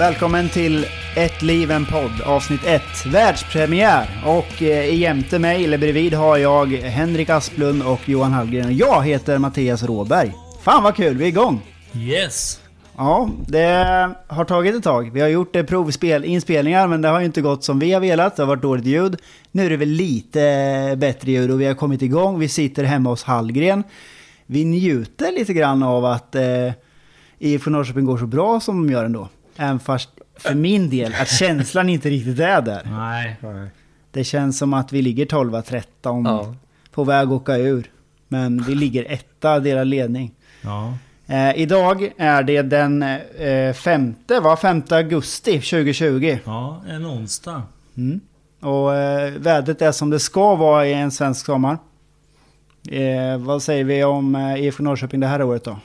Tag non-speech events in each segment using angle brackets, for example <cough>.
Välkommen till Ett liv en podd, avsnitt 1, världspremiär. Och eh, jämte mig, eller bredvid, har jag Henrik Asplund och Johan Hallgren. Jag heter Mattias Råberg. Fan vad kul, vi är igång! Yes! Ja, det har tagit ett tag. Vi har gjort eh, provspel, inspelningar, men det har ju inte gått som vi har velat. Det har varit dåligt ljud. Nu är det väl lite bättre ljud och vi har kommit igång. Vi sitter hemma hos Hallgren. Vi njuter lite grann av att eh, IFK Norrköping går så bra som de gör ändå. Även fast för min del att känslan inte riktigt är där. Nej. Det känns som att vi ligger 12-13 Ja. på väg att åka ur. Men vi ligger etta, delar ledning. Ja. Eh, idag är det den eh, femte, va? 5 augusti 2020. Ja, en onsdag. Mm. Och eh, vädret är som det ska vara i en svensk sommar. Eh, vad säger vi om eh, IFK Norrköping det här året då?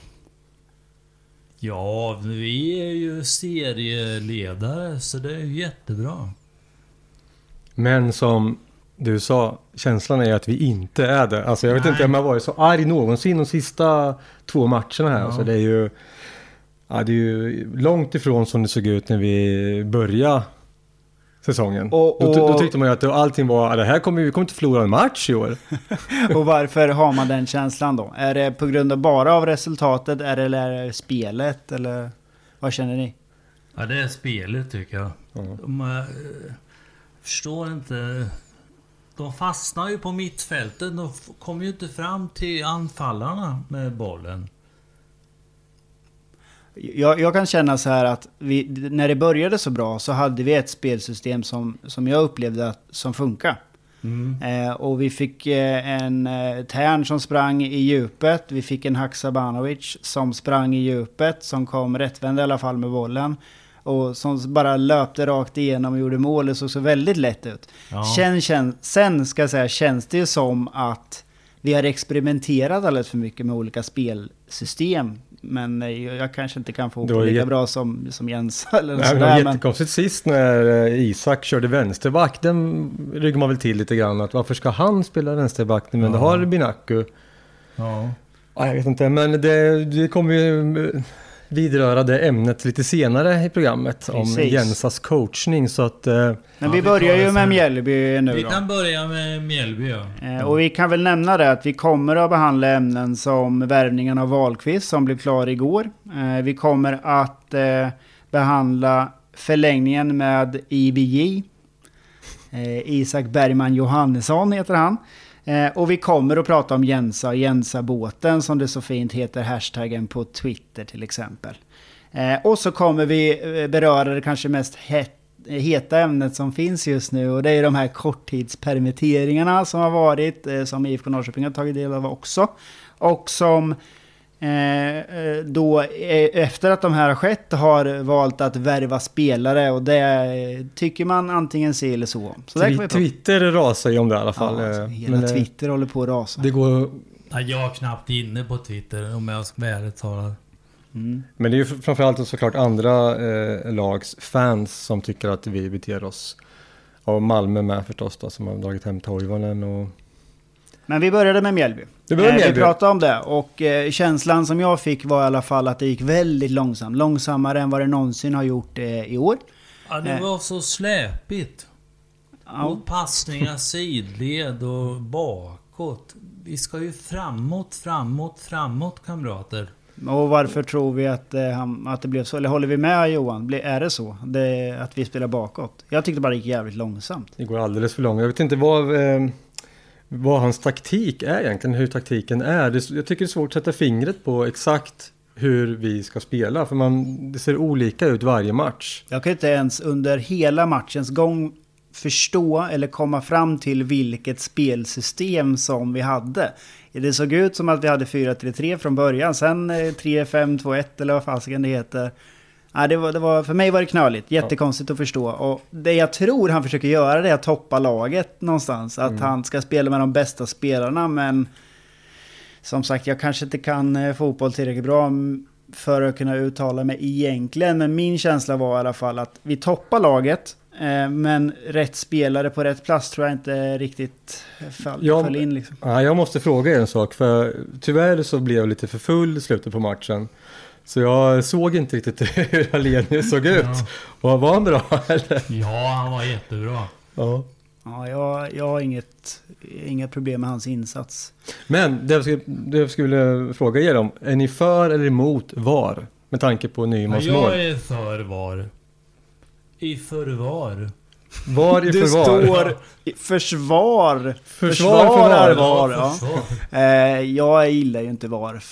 Ja, vi är ju serieledare så det är ju jättebra. Men som du sa, känslan är att vi inte är det. Alltså jag vet Nej. inte om jag varit så arg någonsin de sista två matcherna här. Ja. Så det är ju... Ja, det är ju långt ifrån som det såg ut när vi började säsongen. Och- Då, då och- tyckte man ju att det- allting var, "Ja, det här kommer vi kommer inte förlora en match i år. <laughs> Och varför har man den känslan då? Är det på grund av bara av resultatet? Är det, eller är det spelet? Eller vad känner ni? Ja, det är spelet tycker jag. Ja. De eh, förstår inte... De fastnar ju på mittfältet. De kommer ju inte fram till anfallarna med bollen. Jag, jag kan känna så här att vi, när det började så bra så hade vi ett spelsystem som, som jag upplevde att, som funkar. Eh, och vi fick eh, en eh, Tern som sprang i djupet. Vi fick en Haksabanovic som sprang i djupet. Som kom rättvänd i alla fall med bollen. Och som bara löpte rakt igenom och gjorde mål. Det såg så väldigt lätt ut. Ja. Sen, kän, sen ska jag säga, känns det ju som att vi har experimenterat alldeles för mycket med olika spelsystem. Men jag, kanske inte kan få ihop Det det lika bra som, som Jens <laughs> eller Nej, men det sådär. var Men, jättekonstigt sist när eh, Isak körde vänsterback. Den ryggade man väl till lite grann. Att varför ska han spela vänsterback nu? Men det Ja. har Binaku. Ja. Ja, jag vet inte, men det, det kommer ju eh, vidröra det ämnet lite senare i programmet om Precis. Jensas coachning så att... eh, men Ja, vi börjar ju med. Mjällby nu Vi då. kan börja med Mjällby ja. Eh, Och vi kan väl nämna det att vi kommer att behandla ämnen som värvningen av Wahlqvist som blev klar igår. Eh, Vi kommer att eh, behandla förlängningen med IBJ. Isak Bergman Johannesson heter han. Eh, Och vi kommer att prata om Jensa, och Jensa-båten som det så fint heter, hashtaggen på Twitter till exempel. Eh, Och så kommer vi eh, beröra det kanske mest het, heta ämnet som finns just nu och det är de här korttidspermitteringarna som har varit, eh, som IFK Norrköping har tagit del av också. Och som då eh, efter att de här har skett har valt att värva spelare och det eh, tycker man antingen se eller så. Så där kan vi Twi- prata. Twitter rasar ju om det i alla fall. Ja, alltså, eh, hela men, eh, Twitter håller på att rasa. Det går, ja. Jag är knappt inne på Twitter om jag ska vara ärligt talat. Mm. men det är ju framförallt såklart andra eh, lags fans som tycker att vi beter oss. Och Malmö med förstås då, som har dragit hem Toivonen och... Men vi började med Mjällby. Det började med Eh, Vi Mjällby. pratade om det och eh, känslan som jag fick var i alla fall att det gick väldigt långsamt. Långsammare än vad det någonsin har gjort eh, i år. Ja, det var så släpigt. Ja. Och passningar sidled och bakåt. Vi ska ju framåt, framåt, framåt kamrater. Och varför tror vi att, eh, att det blev så? Eller håller vi med Johan? Är det så? Det, att vi spelar bakåt? Jag tyckte bara det gick jävligt långsamt. Det går alldeles för långt. Jag vet inte vad, eh, vad hans taktik är egentligen, hur taktiken är. Det, jag tycker det är svårt att sätta fingret på exakt hur vi ska spela. För man, det ser olika ut varje match. Jag kan inte ens under hela matchens gång förstå eller komma fram till vilket spelsystem som vi hade. Det såg ut som att vi hade 4-3-3 från början, sen eh, 3-5-2-1 eller vad fasiken det heter. Ja, det var, det var, för mig var det knöligt. Jättekonstigt att förstå. Och det jag tror han försöker göra det är att toppa laget någonstans. Att han ska spela med de bästa spelarna. Men som sagt, jag kanske inte kan eh, fotboll tillräckligt bra m- för att kunna uttala mig egentligen. Men min känsla var i alla fall att vi toppar laget. Eh, men rätt spelare på rätt plats tror jag inte riktigt Ja, föll in. Liksom. Ja, jag måste fråga er en sak, för tyvärr så blev jag lite för full i slutet på matchen. Så jag såg inte riktigt <laughs> hur Hallenius såg ut. Och var han bra <laughs> eller? Ja, han var jättebra. Ja. Ja, jag, jag har inget, inga problem med hans insats. Men det jag, skulle, det jag skulle fråga er om, är ni för eller emot VAR? Med tanke på Ja, Nymans jag mål. är för VAR. I förvar. VAR i Du förvar. står i försvar. Försvar för är VAR. Ja. Försvar. Eh, jag gillar ju inte VAR.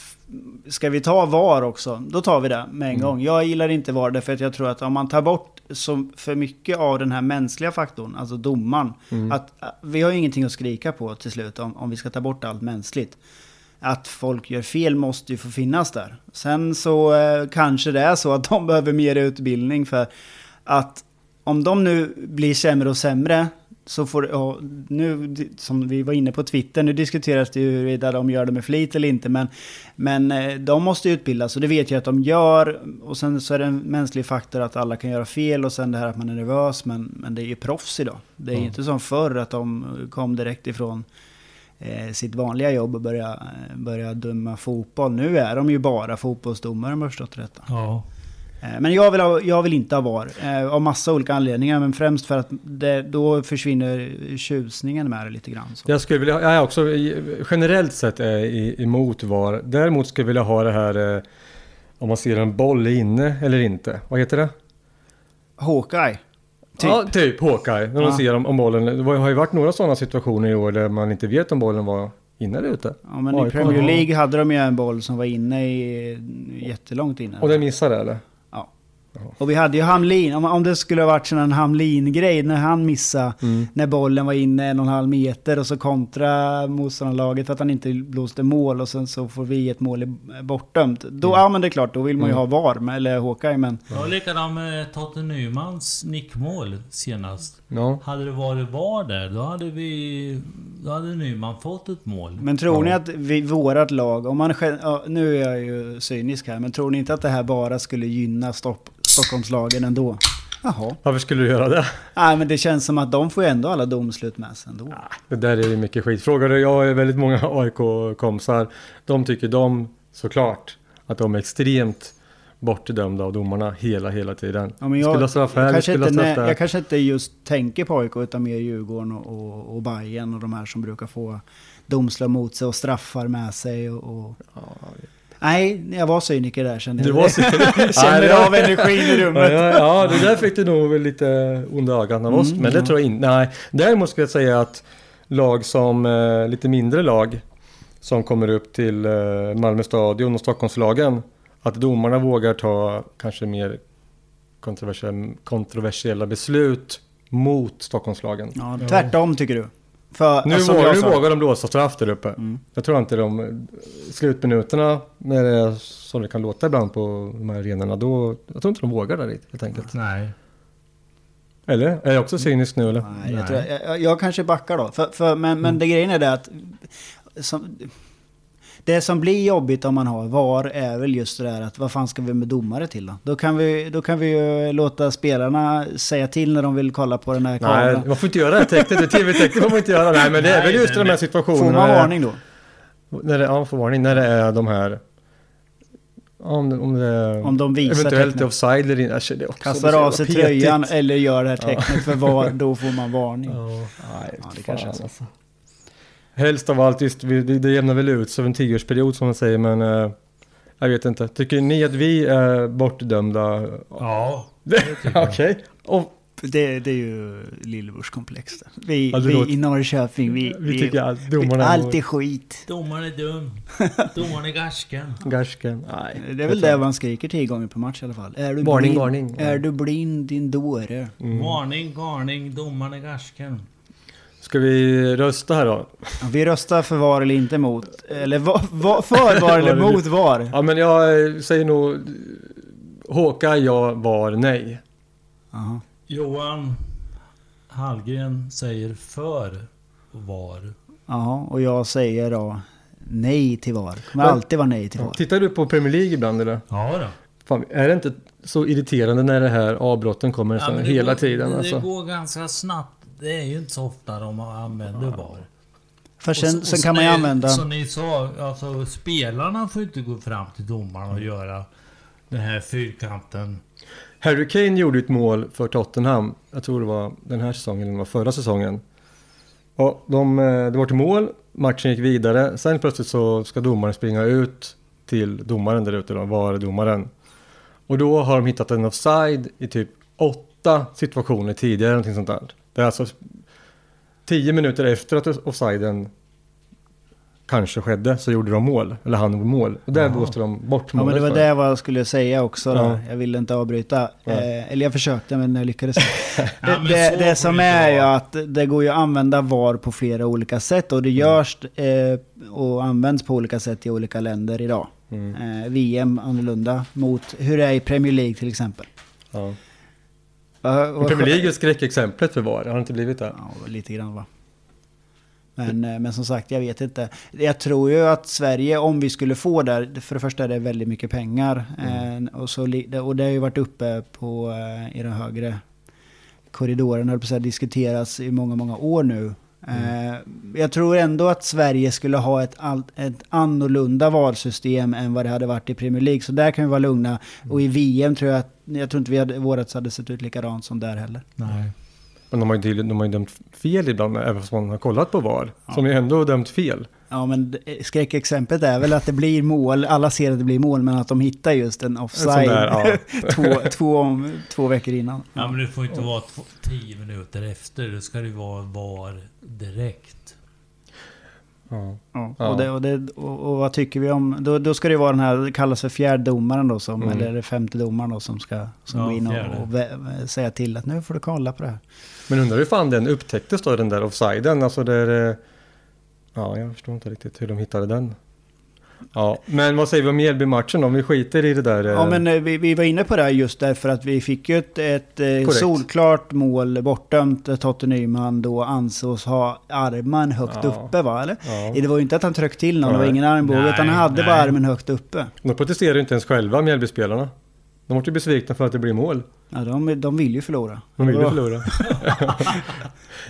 Ska vi ta VAR också? Då tar vi det med en gång. Jag gillar inte VAR därför att jag tror att om man tar bort så för mycket av den här mänskliga faktorn, alltså domaren. Att, eh, vi har ju ingenting att skrika på till slut om, om vi ska ta bort allt mänskligt. Att folk gör fel måste ju få finnas där. Sen så eh, kanske det är så att de <laughs> behöver mer utbildning för att om de nu blir sämre och sämre så får ja, nu som vi var inne på Twitter, nu diskuteras det ju huruvida de gör det med flit eller inte, men, men eh, de måste utbildas och det vet jag att de gör. Och sen så är det en mänsklig faktor att alla kan göra fel och sen det här att man är nervös, men, men det är ju proffs idag. Det är Mm. inte som förr att de kom direkt ifrån eh, sitt vanliga jobb och börja, eh, börja döma fotboll. Nu är de ju bara fotbollsdomare om jag förstått det rätt. Ja. Eh, Men jag vill, ha, jag vill inte ha VAR. Eh, av massa olika anledningar. Men främst för att det, då försvinner tjusningen med det lite grann. Så. Jag skulle vilja, jag är också i- generellt sett är i- emot VAR. Däremot skulle jag vilja ha det här eh, om man ser en boll inne eller inte. Vad heter det? Hawkeye. Typ. Ja, typ Hawkeye. När Ja. ser om, om bollen. Det har ju varit några sådana situationer i år där man inte vet om bollen var inne eller ute. Ja, men i AIK. Premier League hade de ju en boll som var inne i, jättelångt inne. Och den missade eller? Och vi hade ju Hamlin, om, om det skulle ha varit sån en Hamlin-grej när han missade Mm. när bollen var inne en och en halv meter och så kontra motståndarlaget för att han inte blåste mål och sen så får vi ett mål bortdömt. Då, Mm. ja men det är klart, då vill man ju ha VAR, med, eller Hawkeye, men Det var likadant med Totte Nymans nickmål senast. Ja. Hade det varit VAR där, då hade vi... Då hade Nyman fått ett mål. Men tror Ja. ni att vi, vårat lag, om man, nu är jag ju cynisk här, men tror ni inte att det här bara skulle gynna Stopp, Stockholmslagen ändå? Jaha. Varför skulle du göra det? Nej men det känns som att de får ju ändå alla domslut med sig ändå. Det där är ju mycket skit. Frågar du, jag har väldigt många <laughs> AIK-kompisar. De tycker de såklart att de är extremt bortdömda av domarna hela, hela tiden. Ja, men jag, skulle straff här, kanske skulle inte, straff nä- där. jag kanske inte just tänker på AIK utan mer Djurgården och, och, och Bayern och de här som brukar få domslut mot sig och straffar med sig. Och, och... Nej, jag var cyniker där kände Du jag. var <laughs> så... Känner av energin i rummet. ja, ja, det där fick du nog lite onda ögon av oss. Mm, men det ja. tror jag inte. Nej, däremot skulle jag säga att lag som eh, lite mindre lag som kommer upp till eh, Malmö stadion och Stockholmslagen. Att domarna vågar ta kanske mer kontroversiella, kontroversiella beslut mot Stockholmslagen. Ja, tvärtom tycker du? För, Nu, som vågar, nu vågar de blåsa straff där uppe. Mm. Jag tror inte de slutminuterna när det är som det kan låta ibland på de här arenorna. Då, jag tror inte de vågar där helt enkelt. Nej. Eller? Är jag också cynisk nu eller? Nej, jag, Nej. tror, jag, jag, jag kanske backar då. För, för, men, men det grejen är det att... Som, det som blir jobbigt om man har VAR är väl just det där att vad fan ska vi med domare till då? Då kan vi, då kan vi ju låta spelarna säga till när de vill kolla på den här Nej, kameran. man får inte göra det här tecknet. Det tv-tecknet får man inte göra. Nej, men det är väl Nej, just de här situationerna. Får man varning då? När det, ja, man får varning. När det är de här... Om, om det Om de visar eventuellt tecknet. offside eller inte. Alltså, det också Kastar av sig petigt. tröjan eller gör det här tecknet för VAR, då får man varning. Ja, nej, Ja, det kanske är så. alltså. Helst av allt, just, vi- det, det jämnar väl ut sig över en tioårsperiod som man säger, men eh, jag vet inte. Tycker ni att vi är bortdömda? Ja. <laughs> Okej. Och Det, det är ju lillebrorskomplex. Vi, Ja, vi i Norrköping, vi, vi tycker att domarna vi, är allt är skit. Domaren är dum. <laughs> Domaren är garsken. Garsken. Nej. Det är väl det man skriker tio gånger per match i alla fall. Är du Varning, blind, varning. Är du blind din dåre? Mm. Varning, garning, domaren är garsken. Ska vi rösta här då? Ja, Vi röstar för VAR eller inte mot. Eller va, va, för VAR eller <laughs> mot VAR. Ja men jag eh, säger nog Håka ja, var nej. Jaha. Johan Hallgren säger för var. Jaha, och jag säger då nej till VAR. Kommer Men- alltid vara nej till VAR. Tittar du på Premier League ibland eller? Ja då. Fan, är det inte så irriterande när det här avbrotten kommer Ja, hela går, tiden? Det Alltså. går ganska snabbt. Det är ju inte så ofta de använder VAR. För sen, Och sen och kan man ju använda... Som ni sa, alltså spelarna får inte gå fram till domaren och göra den här fyrkanten. Harry Kane gjorde ett mål för Tottenham. Jag tror det var den här säsongen eller var förra säsongen. Och de, eh, det var till mål, matchen gick vidare. Sen plötsligt så ska domaren springa ut till domaren där ute då, var domaren. Och då har de hittat en offside i typ åtta situationer tidigare, någonting sånt där. Det är alltså tio minuter efter att offsiden kanske skedde så gjorde de mål, eller han gjorde mål. Och där blåste de bort Ja men målet det var det vad jag skulle säga också. Då. Ja. Jag ville inte avbryta. Ja. Eh, eller jag försökte men jag lyckades inte. <laughs> Ja, det men det, det som det är ju att det går ju att använda VAR på flera olika sätt. Och det Mm. görs eh, och används på olika sätt i olika länder idag. Mm. Eh, VM annorlunda mot hur det är i Premier League till exempel. Vad Premier League är skräckexemplet för VAR, har det inte blivit det? Ja, lite grann va. Men, eh, men som sagt, jag vet inte. Jag tror ju att Sverige, om vi skulle få där, för det första är det väldigt mycket pengar. Mm. Eh, och, så, och det har ju varit uppe på, eh, i den högre korridoren, höll på att säga, diskuteras i många, många år nu. Mm. Jag tror ändå att Sverige skulle ha ett, ett annorlunda valsystem än vad det hade varit i Premier League. Så där kan vi vara lugna. Och i VM tror jag att, jag tror inte vi hade, vårat hade sett ut likadant som där heller. Nej. Men de har ju, de har ju dömt fel ibland, även fast man har kollat på VAR. Som ju ändå har dömt fel. Ja men det- skräckexemplet är väl att det blir mål, alla ser att det blir mål, men att de hittar just en offside där, ja. <laughs> två, två, två veckor innan. Ja, men det får inte vara två, tio minuter efter. Det ska ju vara VAR direkt. Ja. Och, det, och, det, och, och vad tycker vi om... Då, då ska det vara den här, det kallas för fjärdedomaren då, som, Mm. eller femte domaren då, som ska som Ja, gå in och, och vä- säga till att nu får du kolla på det här. Men undrar hur fan den upptäcktes då, den där offsiden. Alltså där... Ja, jag förstår inte riktigt hur de hittade den. Ja, men vad säger vi om Mjällby-matchen? Om vi skiter i det där... eh, Ja men eh, vi, vi var inne på det här just därför att vi fick ju ett, ett eh, solklart mål bortdömt. eh, Totte Nyman då ansågs ha armen högt Ja. uppe va? Eller? Ja. Det var ju inte att han tryckte till någon, det var Nej. ingen armbåge Nej, utan han hade nej. bara armen högt uppe. De protesterar ju inte ens själva, Mjällby-spelarna. De vart ju besvikna för att det blir mål. Ja, de, de vill ju förlora. De vill ju förlora. <laughs> <laughs>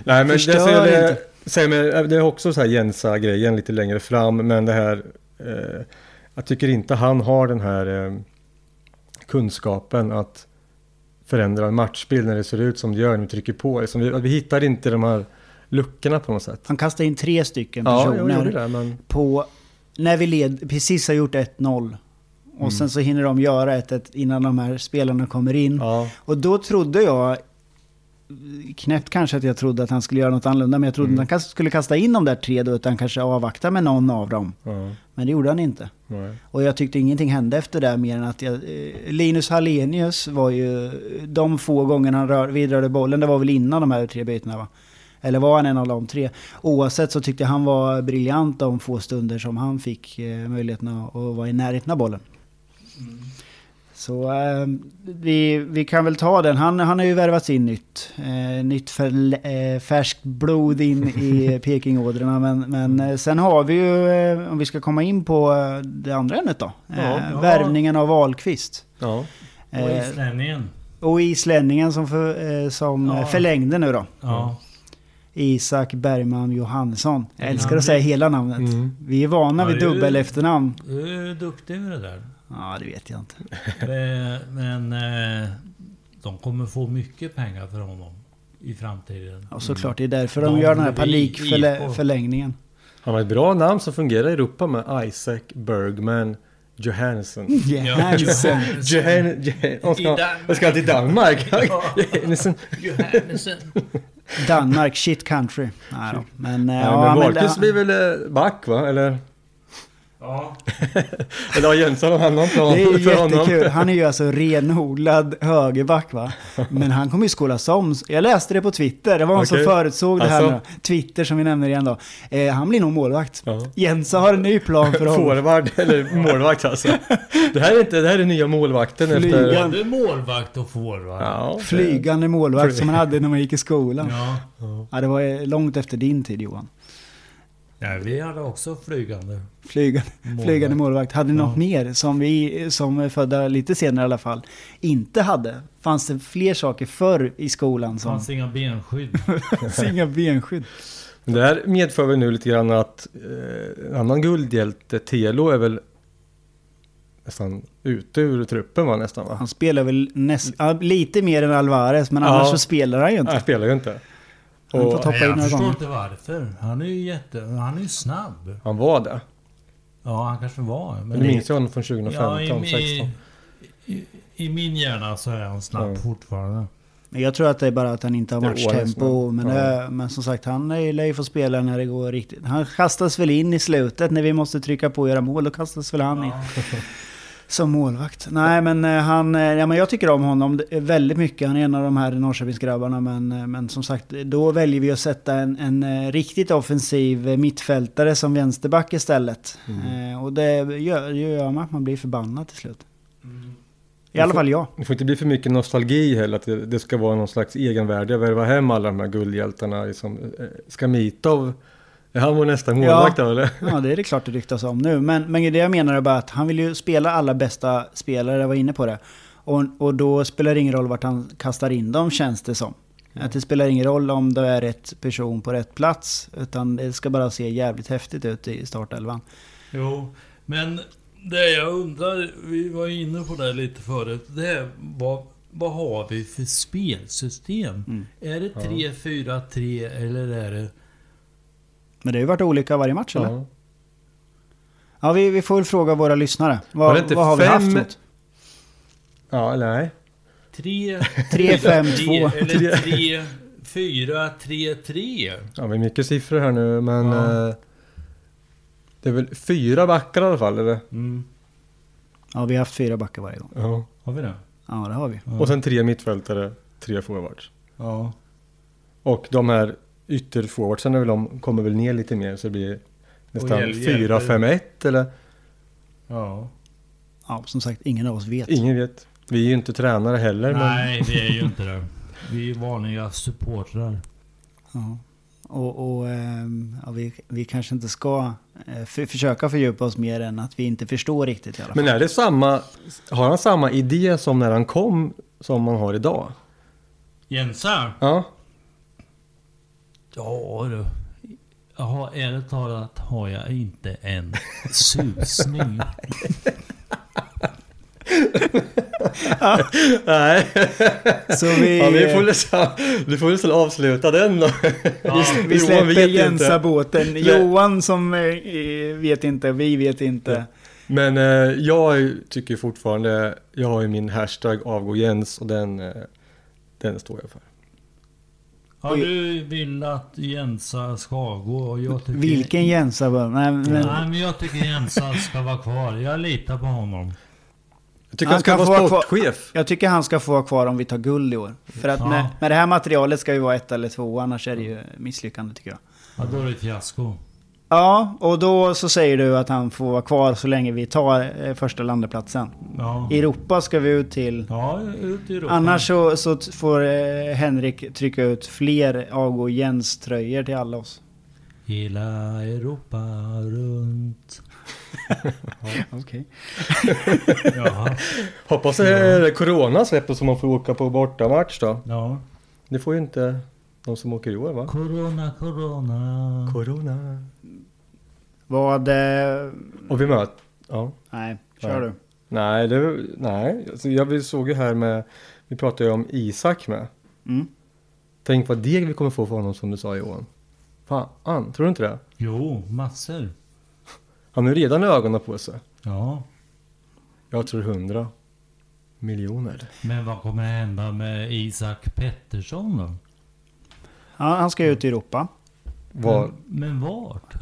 Nej men det, Förstör det, inte. säg mig, det är också så här Jensa-grejen lite längre fram. Men det här... Eh, jag tycker inte han har den här eh, kunskapen att förändra en matchbild när det ser ut som det gör när vi trycker på. Liksom, vi, vi hittar inte de här luckorna på något sätt. Han kastade in tre stycken Ja, personer gjorde det men... på... När vi led, precis har gjort 1-0. Och Mm. sen så hinner de göra ett, ett innan de här spelarna kommer in. Ja, Och då trodde jag, knäppt kanske att jag trodde att han skulle göra något annorlunda, men jag trodde Mm. att han skulle kasta in de där tre då, utan kanske avvakta med någon av dem. ja, Men det gjorde han inte. nej. Och jag tyckte ingenting hände efter det mer än att jag, eh, Linus Hallenius var ju, de få gångerna han rör, vidrörde bollen, det var väl innan de här tre bytena va? Eller var han en av de tre? Oavsett så tyckte jag han var briljant de få stunder som han fick eh, möjligheten att, att vara i närheten av bollen. Så eh, vi, vi kan väl ta den. Han, han har ju värvats in nytt. Eh, nytt för, eh, färskt blod in i <laughs> Pekingådrorna. Men, men eh, sen har vi ju, eh, om vi ska komma in på eh, det andra ämnet då. Eh, Ja. Ja. Värvningen av Wahlqvist. Ja, Och Eh, islänningen. och islänningen som, för, eh, som Ja. förlängde nu då. Ja. Isak Bergman Johansson. Jag Ja, älskar att säga hela namnet. Mm. Vi är vana vid dubbel efternamn. Du är duktig med det där. Ja, det vet jag inte. <laughs> Eh, Men eh, de kommer få mycket pengar för honom i framtiden. Och såklart, det är därför de De gör den här panikförlängningen. Han har ett bra namn som fungerar i Europa med Isaac Bergman Johansson. Johansson. Johan, Johan, I ska, till Danmark. <laughs> Johansson. Danmark, shit country. Nej då. Men, eh, Ja, ja, men men, Wahlqvist blir väl back va? Eller? Ja. <laughs> Eller har Jensa någon annan plan Det är för honom? jättekul. Han är ju alltså renodlad högerback va. Men han kommer ju skolas om. Jag läste det på Twitter. Det var någon som Okej. förutsåg det här Alltså. nu. Twitter som vi nämner igen då. Eh, han blir nog målvakt. Ja. Jensa har en ny plan för honom. Forward, eller målvakt alltså. Det här är inte, det här är nya målvakten efter... Flygan. Både målvakt och forward. Ja, Flygande målvakt som man hade när man gick i skolan. Ja. Ja, det var eh, långt efter din tid Johan. Ja. Vi hade också flygande. Flygande, Målvakt. flygande målvakt. Hade ni Ja. något mer som vi som är födda lite senare i alla fall inte hade? Fanns det fler saker förr i skolan som... fanns inga benskydd. <laughs> Inga benskydd. Det här medför väl nu lite grann att eh, en annan guldhjälte, Telo, är väl nästan ute ur truppen va, nästan va? Han spelar väl näst, lite mer än Alvarez, men Ja. annars så spelar han ju inte. Han spelar ju inte. Han ta- Hoppa Nej, in jag några förstår gånger. inte varför. Han är ju jätte... Han är ju snabb. han var det. Ja, han kanske var. Men det minns jag honom från 2015, ja, i, 16. i, i min hjärna så är han snabb Ja. fortfarande. Men Jag tror att det är bara att han inte har Det är matchtempo. årets, Men, men- det, men som sagt, han är- lär ju få spela när det går riktigt. Han kastas väl in i slutet när vi måste trycka på och göra mål. Då kastas väl han in som målvakt. Nej, men eh, han... eh, Ja, men jag tycker om honom väldigt mycket. Han är en av de här Norrköpingsgrabbarna. Men, eh, men som sagt, då väljer vi att sätta en, en eh, riktigt offensiv eh, mittfältare som vänsterback istället. Eh, och det gör, gör man att man blir förbannad till slut. I alla fall jag. Det får inte bli för mycket nostalgi heller, att det, det ska vara någon slags egenvärde. Värva hem alla de här guldhjältarna. Liksom. Eh, Ska Mitov, är han vår nästa målvakt då eller? Ja, det är det klart det ryktas om nu. Men, men det jag menar är bara att han vill ju spela alla bästa spelare, jag var inne på det. Och, och då spelar det ingen roll vart han kastar in dem, känns det som. Att det spelar ingen roll om det är rätt person på rätt plats, utan det ska bara se jävligt häftigt ut i startelvan. Jo, men det jag undrar, vi var inne på det lite förut, det är vad, vad har vi för spelsystem? Mm. Är det 3-4-3 eller är det... Men det har ju varit olika varje match, eller? Ja. Ja, vi, vi får väl fråga våra lyssnare. Var Vad, det inte vad har vi fem- haft mot? ja, eller nej. 3... 3-5-2. Eller 3-4-3-3? Ja, vi är mycket siffror här nu, men... Ja. Eh, det är väl fyra backar i alla fall, eller? Mm. Ja, vi har haft fyra backar varje gång. Ja. Har vi det? Ja, det har vi. Ja. Och sen tre mittfältare, tre forwards. Ja. Och de här ytterforwardsen är väl de kommer väl ner lite mer så det blir nästan hjäl- hjälper. 4-5-1 eller? Ja. Ja, som sagt, ingen av oss vet. Ingen vet. Vi är ju inte tränare heller. Nej, vi är ju <laughs> inte det. Vi är vanliga supportrar. Ja. Och, och ehm, ja, vi, vi kanske inte ska eh, för, försöka fördjupa oss mer än att vi inte förstår riktigt i alla fall. Men, men är det samma, har han samma idé som när han kom som man har idag? Jensa? Ja. Ja du. Jag har ärligt talat har jag inte en susning. <laughs> Nej. Så vi, Ja, vi får nästan, du får nästan avsluta den då. Ja, vi Johan släpper. Jensa-båten. Johan som eh, vet inte, vi vet inte. Men eh, jag tycker fortfarande, jag har ju min hashtag avgå Jens och den, eh, den står jag för. Ja, du vill att Jensa ska gå och jag tycker... Vilken Jensa? bara? Nej, men, Nej, men jag tycker Jensa ska vara kvar. Jag litar på honom. Jag tycker Han han ska kan få vara vara kvar- sportchef. jag tycker han ska få vara kvar om vi tar guld i år. För att Ja. med, med det här materialet ska vi vara ett eller två, annars är det ju misslyckande tycker jag. Ja, då är det ett fiasko. Ja, och då så säger du att han får vara kvar så länge vi tar eh, första landeplatsen. Ja. I Europa ska vi ut till... Ja, ut i Europa. Annars så, så får eh, Henrik trycka ut fler avgå Jens tröjor till alla oss. Hela Europa runt. <laughs> Okej. <laughs> Hoppas det är Corona släpper så man får åka på bortamatch då. Ja. Det får ju inte de som åker i år va? Corona, corona. Corona. Vad... Eh, Och vi möter... Ja. nej, kör du. Nej, det, nej. Alltså, jag vi såg ju här med... Vi pratade ju om Isak med. Mm. Tänk vad deg vi kommer få för honom som du sa Johan. Fan, tror du inte det? Jo, massor. Han har ju redan ögonen på sig. Ja. Jag tror hundra miljoner. Men vad kommer hända med Isak Pettersson då? Ja, han ska ut i Europa. Vad... Men, men vart?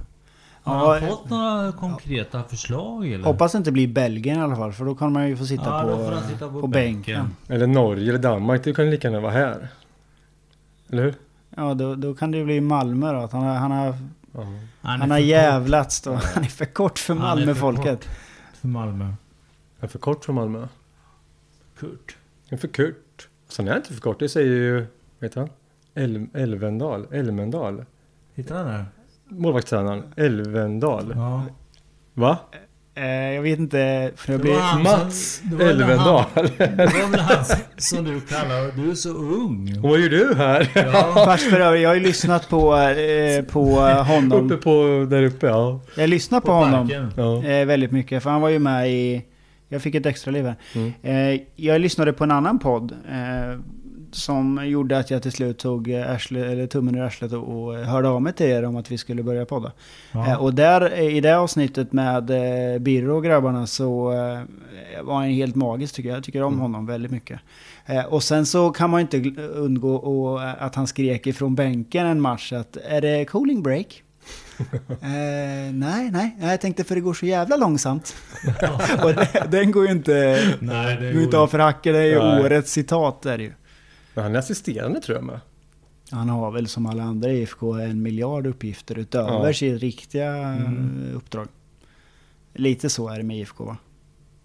Har han Ja, fått några konkreta förslag eller? hoppas det inte blir Belgien i alla fall för då kommer man ju få sitta, Ja, på, han sitta på bänken. bänken. Eller Norge eller Danmark. Det kan lika gärna vara här. Eller hur? Ja, då, då kan det ju bli Malmö då. Att han, har, han, har, Ja. Han, är han har för jävlats då. Han är för kort för Han är för Malmöfolket. för Malmö. Jag är för kort för Malmö. Kurt. Jag är för kort. Sen är jag inte för kort. Det säger ju... Heter han? El Elvendal. Elmendal. Hittar han där? Målvaktstränaren. Elvendal. Ja. Va? Eh, jag vet inte, för jag han Mats som- Elvendal. Det var väl han som du kallar Du är så ung. Och vad gör du här? Ja. Fast för övrigt, jag har ju lyssnat på, eh, på honom. Uppe på... Där uppe, ja. Jag lyssnar på, På honom ja. eh, väldigt mycket. För han var ju med i... Jag fick ett extra liv här. Mm. Eh, jag lyssnade på en annan podd. Eh, som gjorde att jag till slut tog eh, arsle, eller tummen ur arslet och, och hörde av mig till er om att vi skulle börja podda. Ja. Eh, och där eh, i det avsnittet med eh, Birro och grabbarna så eh, var han helt magisk tycker jag. Jag tycker om honom väldigt mycket. Eh, och sen så kan man inte undgå och, eh, att han skrek ifrån bänken en match att är det cooling break? <laughs> eh, nej, nej, jag tänkte för det går så jävla långsamt. <laughs> och den går ju inte, Nej, går inte av för hacker, det är ju Nej. årets citat är det ju. Men han är assisterande tror jag med. Han har väl som alla andra i IFK en miljard uppgifter utöver Ja. sitt riktiga Mm. uppdrag. Lite så är det med IFK va?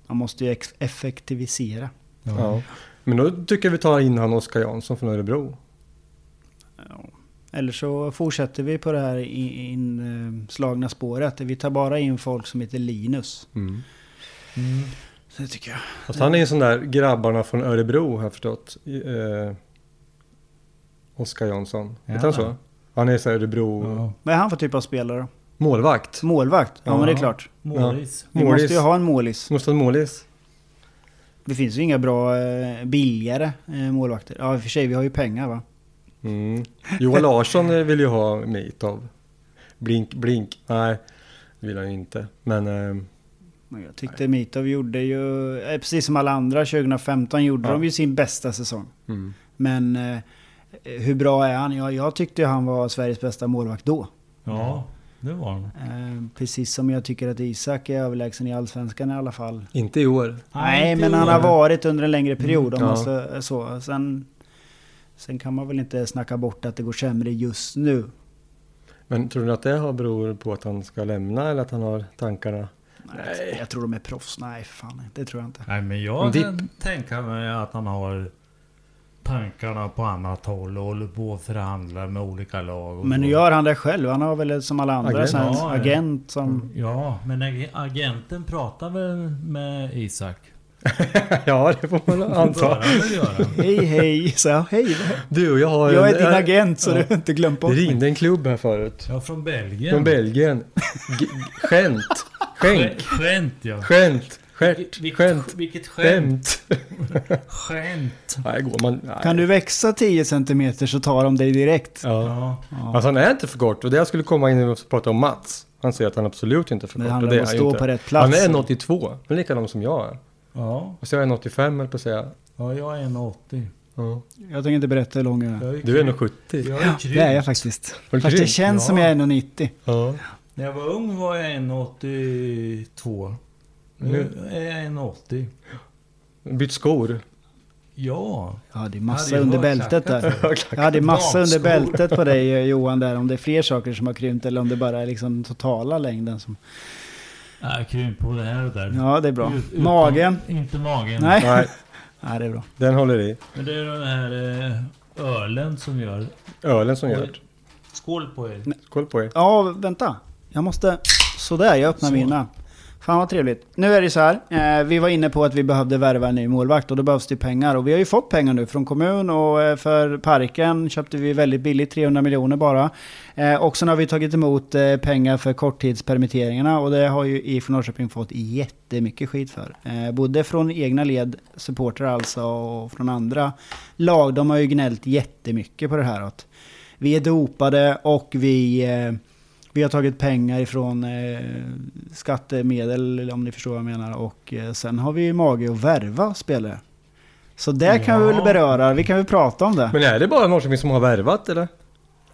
Man måste ju effektivisera. Ja. Men då tycker jag vi tar in han Oskar Jansson från Örebro. Eller så fortsätter vi på det här i- inslagna spåret. Vi tar bara in folk som heter Linus. Mm. Mm. Det tycker jag. Fast han är en sån där grabbarna från Örebro har jag förstått. Eh, Oskar Jansson. Ja. Heter han så? Han är så Örebro Ja. Vad är han för typ av spelare då? målvakt. Målvakt? Ja, Ja. men det är klart. Målis. Vi Målis. måste ju ha en målis. Måste ha en målis. Det finns ju inga bra eh, billigare eh, målvakter. Ja i och för sig, vi har ju pengar va? Mm. Johan Larsson <laughs> vill ju ha Mitov. Blink, blink. Nej, det vill han ju inte. Men eh, Men jag tyckte Mitov gjorde ju, eh, precis som alla andra 2015, gjorde Ja. de ju sin bästa säsong. mm. Men eh, hur bra är han? Ja, jag tyckte han var Sveriges bästa målvakt då. Ja, det var han. Eh, precis som jag tycker att Isak är överlägsen i Allsvenskan i alla fall. inte i år. Nej, inte men i han år. har varit under en längre period. om ja. man så, så. Sen, sen kan man väl inte snacka bort att det går sämre just nu. Men tror du att det har beror på att han ska lämna eller att han har tankarna? Nej. Jag tror de är proffs. Nej, för fan. Det tror jag inte. Nej, men En jag dipp. kan tänka mig att han har tankarna på annat håll och håller på och förhandlar med olika lag. Och Men nu gör han det själv. Han har väl som alla andra Agent. agent, Ja, agent som... Ja, men ag- agenten pratar väl med Isak? <laughs> ja, det får man anta. Hej hej, så jag, hej. Du och jag har Jag en- är din agent så ja. du har inte glömt bort Det mig. ringde en klubb här förut. Ja, från Belgien. Från Belgien. G- skämt. Skänk. Skä- Skämt ja. Skämt. Skärt. Vilket, Skämt. vilket skämt. Skämt. <laughs> Nej, går man... Nej. Kan du växa 10 cm så tar de dig direkt. Ja. Ja. Alltså han är inte för kort och det jag skulle komma in och prata om Mats. Han säger att han absolut inte är för Det kort. handlar det om att stå inte. på rätt plats. Han är 1,82. Han är likadan som jag är. Ja. Och så är jag 1,85 höll på att säga. ja, jag är 1,80. Ja. Jag tänker inte berätta hur lång jag är. Du är krympt. 1,70. Jag är krympt. Det är jag faktiskt. Fast det känns som Ja. jag är 1,90. Ja. När jag var ung var jag 1,82. Nu är jag 1,80. Bytt skor. Ja. Jag hade massa <laughs> hade ju under bältet där. Jag hade massa under bältet på dig Johan där. Om det är fler saker som har krympt eller om det bara är liksom totala längden som... Jag krympt på det här och där. Ja, det är bra. Ut- utom- Magen? Inte magen. Nej. Nej, <laughs> Nej, det är bra. den håller i. Men det är den här eh, ölen som gör... Ölen som gör. Skål på er. Skål på er. Ja, vänta. Jag måste... Sådär, jag öppnar Så. mina. Fan vad trevligt. Nu är det så här. Eh, vi var inne på att vi behövde värva en ny målvakt och då behövs det pengar. Och vi har ju fått pengar nu från kommun och eh, för parken köpte vi väldigt billigt, 300 miljoner bara. Eh, och sen har vi tagit emot eh, pengar för korttidspermitteringarna och det har ju IFK Norrköping fått jättemycket skit för. Eh, både från egna led, supportrar alltså, och från andra lag. De har ju gnällt jättemycket på det här. Att vi är dopade och vi... Eh, vi har tagit pengar ifrån eh, skattemedel, om ni förstår vad jag menar. Och eh, sen har vi ju mage att värva spelare. Så där kan vi väl beröra, vi kan väl prata om det. Men är det bara Norrköping som har värvat eller?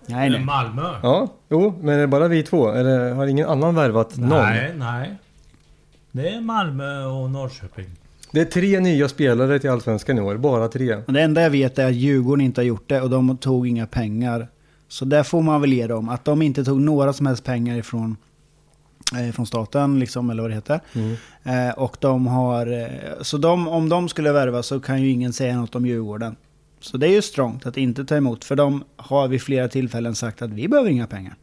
Nej, nej. Malmö? Ja, jo, men är det bara vi två? Eller har ingen annan värvat någon? Nej, nej. Det är Malmö och Norrköping. Det är tre nya spelare till Allsvenskan i år, bara tre. Och det enda jag vet är att Djurgården inte har gjort det och de tog inga pengar. Så där får man väl ge dem. Att de inte tog några som helst pengar ifrån, eh, från staten, liksom, eller vad det heter. Mm. Eh, och de har... Eh, så de, om de skulle värva så kan ju ingen säga något om Djurgården. Så det är ju strångt att inte ta emot. För de har vid flera tillfällen sagt att vi behöver inga pengar.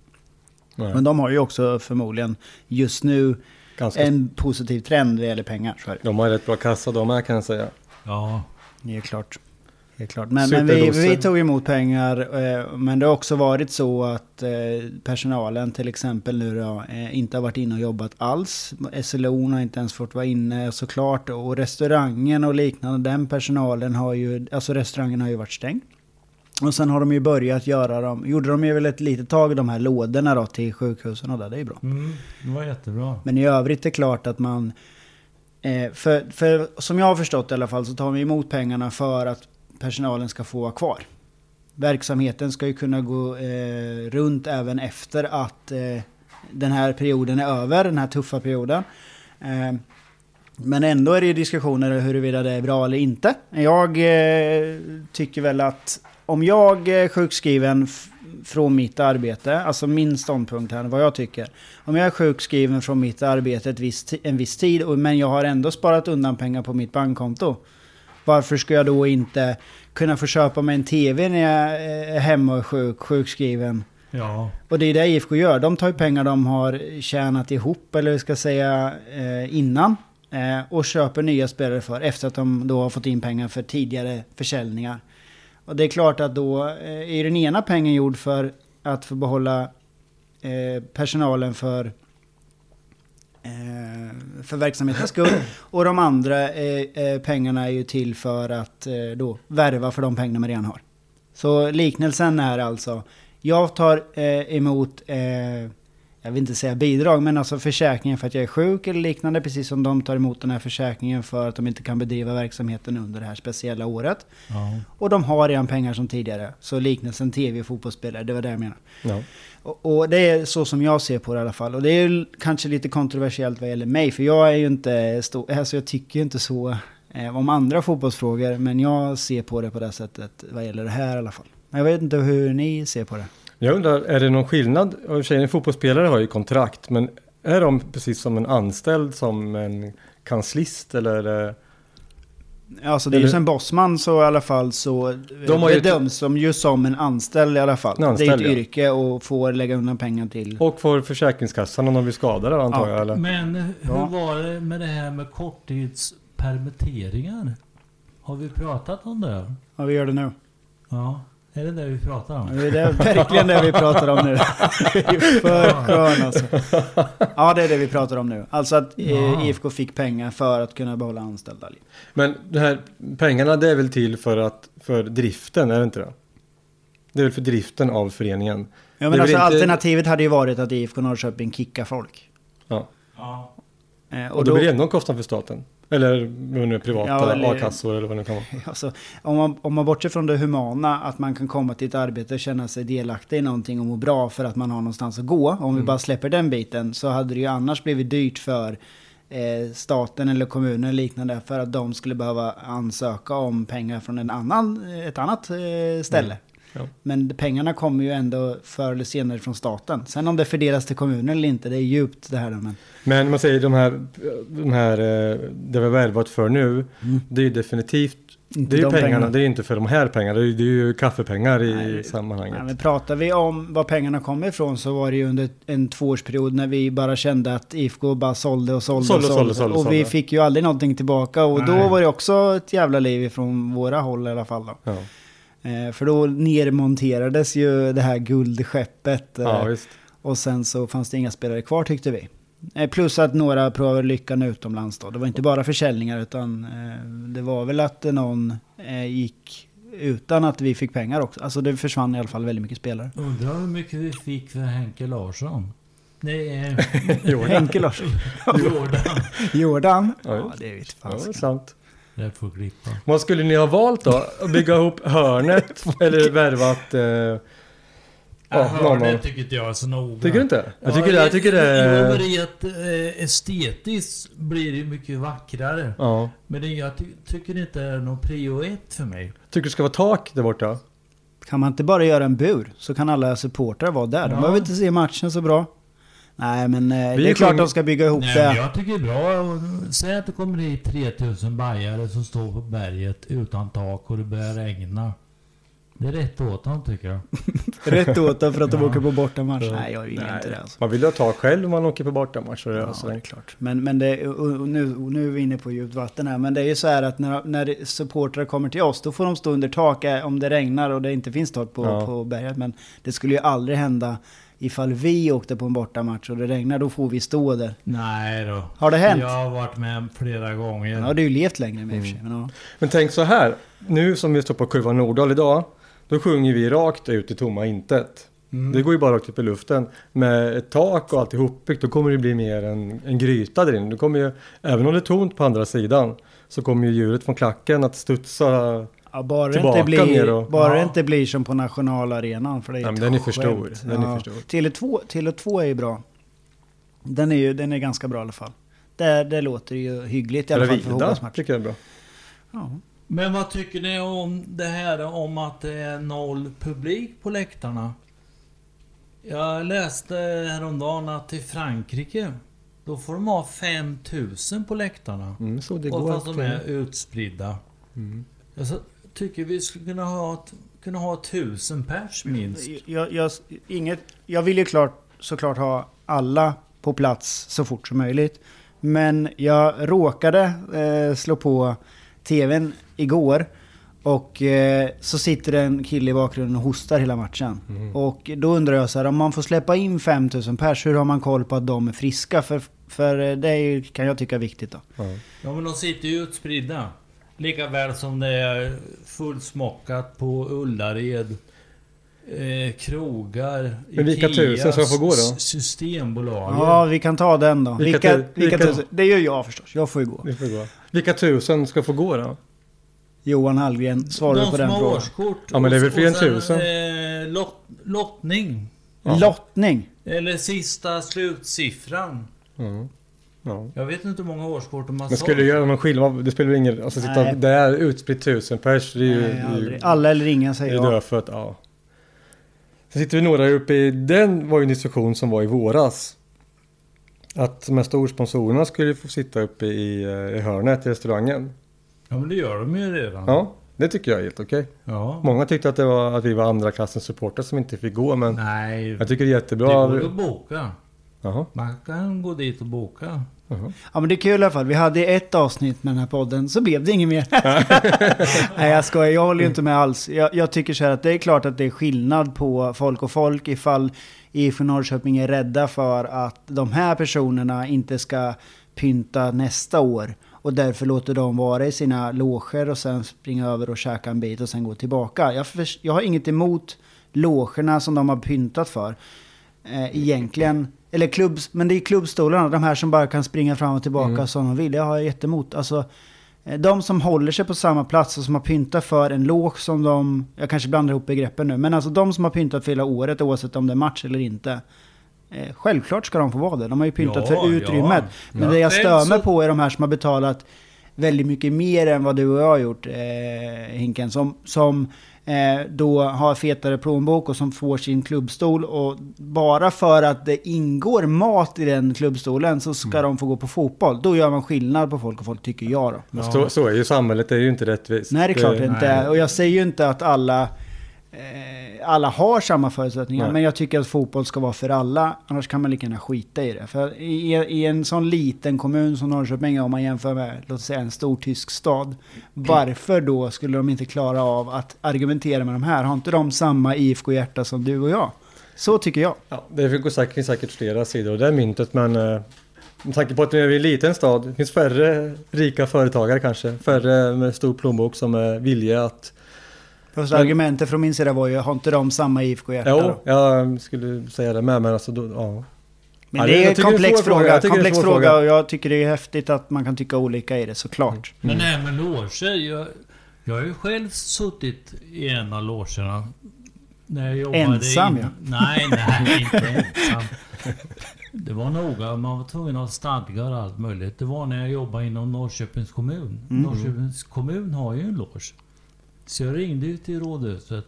Nej. Men de har ju också förmodligen just nu Ganska... en positiv trend vad gäller pengar. De har rätt bra kassa de här kan jag säga. Ja. Det är klart. Är klart. Men, men vi, vi tog emot pengar. Eh, men det har också varit så att eh, personalen till exempel nu då, eh, inte har varit inne och jobbat alls. SLO har inte ens fått vara inne såklart. Och restaurangen och liknande, den personalen har ju, alltså restaurangen har ju varit stängd. Och sen har de ju börjat göra dem, gjorde de ju väl ett litet tag de här lådorna då till sjukhusen och det, det är bra. Mm, det var jättebra. Men i övrigt är det klart att man... För, för som jag har förstått i alla fall så tar vi emot pengarna för att personalen ska få vara kvar. Verksamheten ska ju kunna gå eh, runt även efter att eh, den här perioden är över, den här tuffa perioden. Eh, men ändå är det ju diskussioner huruvida det är bra eller inte. Jag eh, tycker väl att om jag är sjukskriven från mitt arbete, alltså min ståndpunkt här, vad jag tycker. Om jag är sjukskriven från mitt arbete ett visst, en viss tid, men jag har ändå sparat undan pengar på mitt bankkonto. Varför ska jag då inte kunna få köpa mig en TV när jag är hemma och är sjuk, sjukskriven? Ja. Och det är det IFK gör. De tar ju pengar de har tjänat ihop, eller vi ska säga eh, innan. Eh, och köper nya spelare för, efter att de då har fått in pengar för tidigare försäljningar. Och det är klart att då eh, är den ena pengen gjord för att få behålla eh, personalen för, eh, för verksamhetens skull. Och de andra eh, eh, pengarna är ju till för att eh, då värva för de pengarna man redan har. Så liknelsen är alltså, jag tar eh, emot, eh, jag vill inte säga bidrag, men alltså försäkringen för att jag är sjuk eller liknande, precis som de tar emot den här försäkringen för att de inte kan bedriva verksamheten under det här speciella året. ja. Och de har redan pengar som tidigare. Så liknelsen tv och fotbollsspelare, det var det jag menade. Ja. Och, och det är så som jag ser på det i alla fall. Och det är ju kanske lite kontroversiellt vad gäller mig, för jag är ju inte stor, alltså jag tycker ju inte så eh, om andra fotbollsfrågor, men jag ser på det på det sättet vad gäller det här i alla fall. Men jag vet inte hur ni ser på det. Jag undrar, är det någon skillnad? Och i och för sig, en fotbollsspelare har ju kontrakt, men är de precis som en anställd, som en kanslist eller? Eh, Alltså det är ju som Bosman så i alla fall så De har ju- bedöms som ju som en anställd i alla fall. Anställd, det är ett ja. yrke och får lägga undan pengar till. Och får Försäkringskassan om de blir skadade antar Ja, jag? Eller? Men hur Ja. var det med det här med korttidspermitteringar? Har vi pratat om det? Ja, vi gör det nu. Ja. Är det det vi pratar om? Det är det, verkligen det vi pratar om nu. <laughs> För skön alltså. Ja, det är det vi pratar om nu. Alltså att eh, Ja. IFK fick pengar för att kunna behålla anställda. Men de här pengarna det är väl till för, att, för driften, är det inte det? Det är väl för driften av föreningen? Ja, men alltså inte- alternativet hade ju varit att IFK Norrköping kickar folk. Ja. Ja. Eh, Och, då blir det ändå en kostnad för staten? Eller med privata Ja, eller- a-kassor eller vad det kan vara? <laughs> Alltså, om, man, om man bortser från det humana, att man kan komma till ett arbete och känna sig delaktig i någonting och må bra för att man har någonstans att gå. Om vi bara släpper den biten så hade det ju annars blivit dyrt för eh, staten eller kommunen eller liknande för att de skulle behöva ansöka om pengar från en annan, ett annat eh, ställe. Ja. Men pengarna kommer ju ändå förr eller senare från staten. Sen om det fördelas till kommunen eller inte, det är djupt det här. Men, Men man säger de här, de här eh, det vi har värvat för nu, det är ju definitivt Inte det är de pengarna, pengarna. det är inte för de här pengarna, det är, det är ju kaffepengar i Nej, sammanhanget. Ja, men pratar vi om var pengarna kommer ifrån så var det ju under en tvåårsperiod när vi bara kände att IFK bara sålde och sålde, Sålde, och, sålde, sålde, sålde, och vi fick ju aldrig någonting tillbaka och då Nej. var det också ett jävla liv ifrån våra håll i alla fall. Då. Ja, för då nermonterades ju det här guldskeppet eh, ja visst. och sen så fanns det inga spelare kvar tyckte vi. Eh, plus att några provade lyckan utomlands då. Det var inte bara försäljningar utan eh, det var väl att någon eh, gick utan att vi fick pengar också. Alltså det försvann i alla fall väldigt mycket spelare. Undrar hur mycket vi fick för Henke Larsson? Nej, eh, <laughs> Henke Larsson. <laughs> Jordan. Jordan? Ja, Ja, just. det vet Ja, det är fan. sant. Det får klippa. Vad skulle ni ha valt då? Att bygga ihop hörnet <laughs> eller värvat eh, Ja, Ja, gång. tycker inte jag är så noga. Tycker du inte? Jag Ja, tycker det, jag tycker det Jo, men är... rent eh, estetiskt blir det mycket vackrare. Ja. Men det, jag ty tycker det inte är någon prio ett för mig. Tycker du ska vara tak där borta? Kan man inte bara göra en bur så kan alla supportrar vara där. De Ja. behöver inte se matchen så bra. Nej men eh, Vi det är klart de ska bygga ihop Nej, det. jag tycker det är bra. Säg att det kommer hit 3000 bajare som står på berget utan tak och det börjar regna. Det är rätt åt dem tycker jag. <laughs> Rätt åt dem för att de Ja. åker på bortamatch. Nej jag gillar inte det alltså. Man vill ju ha tak själv om man åker på bortamatch. så det är Ja, alltså- det är klart. Men, men det, och- och nu, och nu är vi inne på djupt vatten här. Men det är ju så här att när, när supportrar kommer till oss, då får de stå under tak eh, om det regnar och det inte finns tak på, Ja. på berget. Men det skulle ju aldrig hända ifall vi åkte på en bortamatch och det regnar, då får vi stå där. Nej då. Har det hänt? Jag har varit med flera gånger. Ja, du har ju levt längre med i och för sig. Men, ja. Men tänk så här. Nu som vi står på kurvan Nordahl idag. Då sjunger vi rakt ut i tomma intet. Mm. Det går ju bara rakt upp i luften. Med ett tak och allt ihopbyggt. Då kommer det bli mer en, en gryta där inne. Kommer ju, även om det är tomt på andra sidan. Så kommer ju ljudet från klacken att studsa. Ja, bara det Tillbaka inte blir, ner och- bara det Ja. inte blir som på nationalarenan. För det är Ja, men den är för stor. skämt. Den är för stor. Tele2, Tele2 är ju bra. Den är ju den är ganska bra i alla fall. Det, det låter ju hyggligt i alla fall för Vida fotbollsmatcher. tycker jag är bra. Ja. Men vad tycker ni om det här om att det är noll publik på läktarna? Jag läste häromdagen att i Frankrike då får de ha 5000 på läktarna. Mm, så det och går. fast de är utspridda. Mm. Jag så, tycker vi skulle kunna ha, kunna ha 1000 pers minst. Jag, jag, inget, jag vill ju klart, såklart ha alla på plats så fort som möjligt. Men jag råkade eh, slå på tvn igår. Och eh, så sitter det en kille i bakgrunden och hostar hela matchen. Mm. Och då undrar jag så här, om man får släppa in 5000 pers, hur har man koll på att de är friska? För, för det är ju, kan jag tycka är viktigt då. Ja. Ja men de sitter ju utspridda. Lika väl som det är fullsmockat på Ullared. Eh, krogar, Men vilka tusen ska få gå då? Systembolaget. Ja, vi kan ta den då. Vilka Vilka, tu- vilka, tusen? Det gör jag förstås, jag får ju gå. Vi får gå. Vilka tusen ska få gå då? Johan Hallgren svarar de på som den har frågan. årskort. Ja, men det är väl fler än tusen. Eh, lott, lottning. Ja. Lottning. Eller sista slutsiffran. Mm. Ja. Jag vet inte hur många årskort de har Men sålt. skulle det göra någon skillnad? Det spelar ingen Alltså sitta Nej. där utspritt tusen pers. Det är ju... Nej, det är ju- aldrig. Alla eller ingen Det säger är jag. dödfött, ja. Sen sitter vi några uppe i... Den var ju en diskussion som var i våras. Att de här storsponsorerna skulle få sitta uppe i, eh, i hörnet i restaurangen. Ja men det gör de ju redan. Ja, det tycker jag är helt okej. ja. Många tyckte att, det var, att vi var andra klassens supportrar som inte fick gå, men Nej. jag tycker det är det jättebra. går att boka. Jaha, Man kan gå dit och boka. jaha. Ja men det är kul i alla fall. Vi hade ett avsnitt med den här podden, så blev det inget mer. <laughs> Nej jag skojar, jag håller ju inte med alls. Jag, jag tycker så här att det är klart att det är skillnad på folk och folk ifall IFK Norrköping är rädda för att de här personerna inte ska pynta nästa år. Och därför låter de vara i sina loger och sen springa över och käka en bit och sen gå tillbaka. Jag, förs- jag har inget emot logerna som de har pyntat för. Eh, egentligen. Eller klubbs, men det är klubbstolarna, de här som bara kan springa fram och tillbaka Mm. som de vill. Jag har jag jättemot. Alltså, eh, de som håller sig på samma plats och som har pyntat för en loge som de... Jag kanske blandar ihop begreppen nu. Men alltså de som har pyntat för hela året oavsett om det är match eller inte. Eh, självklart ska de få vara det. De har ju pyntat Ja, för utrymmet. ja. Men Ja. det jag stör mig på är de här som har betalat väldigt mycket mer än vad du och jag har gjort, eh, Hinken. Som, som då har fetare plånbok och som får sin klubbstol. Och bara för att det ingår mat i den klubbstolen så ska de få gå på fotboll. Då gör man skillnad på folk och folk, tycker jag då. Men Så, så är ju samhället, det är ju inte rättvist. Nej, det är klart det inte är. Och jag säger ju inte att alla, eh, alla har samma förutsättningar. Nej. Men jag tycker att fotboll ska vara för alla. Annars kan man lika gärna skita i det. För i, i en sån liten kommun som Norrköping är, om man jämför med, låt säga en stor tysk stad. Varför då skulle de inte klara av att argumentera med de här? Har inte de samma IFK-hjärta som du och jag? Så tycker jag. Ja, det finns säkert, finns säkert flera sidor av det myntet men eh, med tanke på att nu är vi en liten stad, det finns färre rika företagare kanske, färre med stor plånbok som är villiga att... Fast Men- argumentet från min sida var ju, har inte de samma IFK-hjärta? Jo, då? jag skulle säga det med men alltså då, ja. Men Ja, det är en komplex fråga. komplex fråga fråga. och jag tycker det är häftigt att man kan tycka olika i det såklart. Men det här med loger. Jag, jag har ju själv suttit i en av logerna. När jag jobbade Ensam, in... ja. Nej, nej, <laughs> inte ensam. Det var noga. Man var tvungen att ha stadgar och allt möjligt. Det var när jag jobbade inom Norrköpings kommun. Mm. Norrköpings kommun har ju en loge. Så jag ringde ju till rådhuset.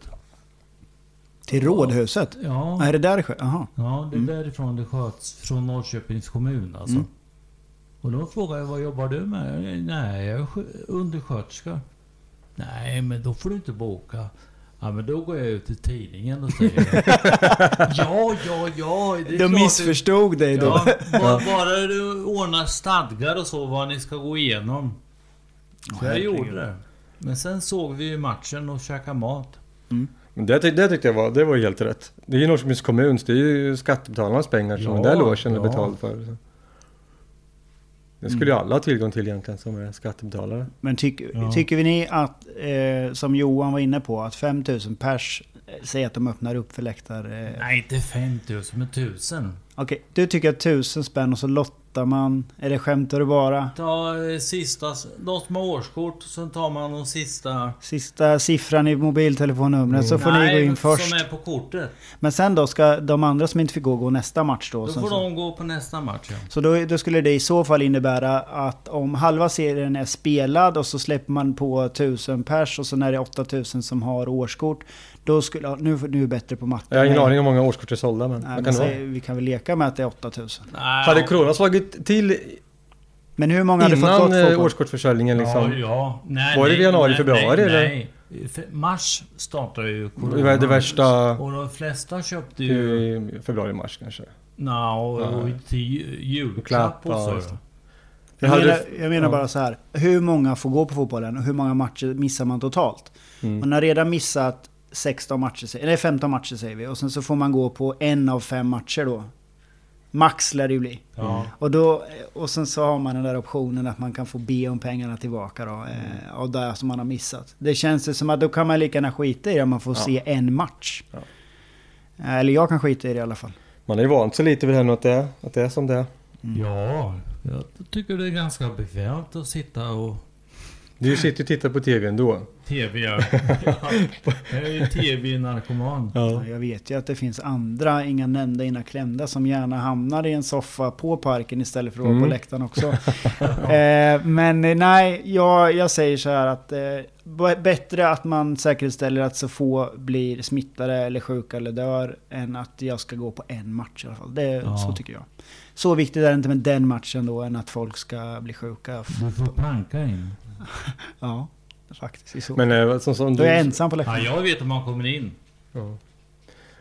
Till rådhuset? Ja, Är det där? Jaha. ja det är därifrån det sköts. Från Norrköpings kommun alltså. Mm. Och då frågade jag vad jobbar du med? Nej, jag är sk- undersköterska. Nej, men då får du inte boka. Ja, men då går jag ut i tidningen och säger <laughs> Ja, ja, ja. Det är De missförstod dig då. Ja, bara, <laughs> bara du ordnar stadgar och så vad ni ska gå igenom. Så jag gjorde det. Men sen såg vi ju matchen och käkade mat. Men det, det tyckte jag var, det var helt rätt. Det är ju Norrköpings kommun, så det är ju skattebetalarnas pengar som Ja, den där logen är ja. betald för. Så. Det skulle ju alla ha tillgång till egentligen som är skattebetalare. Men tyck, Ja. tycker vi ni att, eh, som Johan var inne på, att 5000 pers eh, säger att de öppnar upp för läktar... Eh, Nej, inte 5000 men 1000. Okej, du tycker att 1000 spänn och så lottar man. Eller skämtar du bara? Ta eh, sista, de som har årskort, sen tar man de sista... Sista siffran i mobiltelefonnumret så får ni gå in Nej, först. som är på kortet. Men sen då ska de andra som inte fick gå, gå nästa match då? Då får så. de gå på nästa match ja. Så då, då skulle det i så fall innebära att om halva serien är spelad och så släpper man på 1000 pers och sen är det 8000 som har årskort. Då skulle, ja, nu, nu är det bättre på matten. Jag har ingen aning om hur många årskort är sålda men Nej, men kan säg, vi kan väl leka med att det är 8000. Nej, Hade. Corona slagit till Men hur många hade fått innan gått eh, årskortsförsäljningen liksom? Ja, ja. Nej, Var det nej, januari, nej, februari, nej, eller? Nej, Mars startar ju Det corona. det värsta Och de flesta köpte ju... i februari, mars kanske. Nja, och, och Ja. till ju- julklapp Klapp, och så. Jag, hade- menar, jag menar ja. bara så här. Hur många får gå på fotbollen och hur många matcher missar man totalt? Mm. Man har redan missat 16 matcher, eller 15 matcher säger vi. Och sen så får man gå på en av fem matcher då. Max lär det ju bli. Ja. Och, då, och sen så har man den där optionen att man kan få be om pengarna tillbaka då. Eh, av det som man har missat. Det känns ju som att då kan man lika gärna skita i det om man får Ja. se en match. Ja. Eh, Eller jag kan skita i det i alla fall. Man har ju vant sig lite vid det här nu att det är, att det är som det är. ja, jag tycker det är ganska bekvämt att sitta och... Du sitter och tittar på TV ändå. TV, ja. <laughs> Jag är ju TV-narkoman. Ja, Jag vet ju att det finns andra, inga nämnda, inga klämda, som gärna hamnar i en soffa på parken istället för att vara Mm. på läktaren också. <laughs> eh, men eh, nej, jag, jag säger så här att eh, bättre att man säkerställer att så få blir smittade eller sjuka eller dör än att jag ska gå på en match i alla fall. Det, Ja. Så tycker jag. Så viktigt är det inte med den matchen då än att folk ska bli sjuka. Du får planka in. Ja, faktiskt. i Så. Men eh, som, som då du... är jag ensam på Ja, läktaren. jag vet om man kommer in. Ja.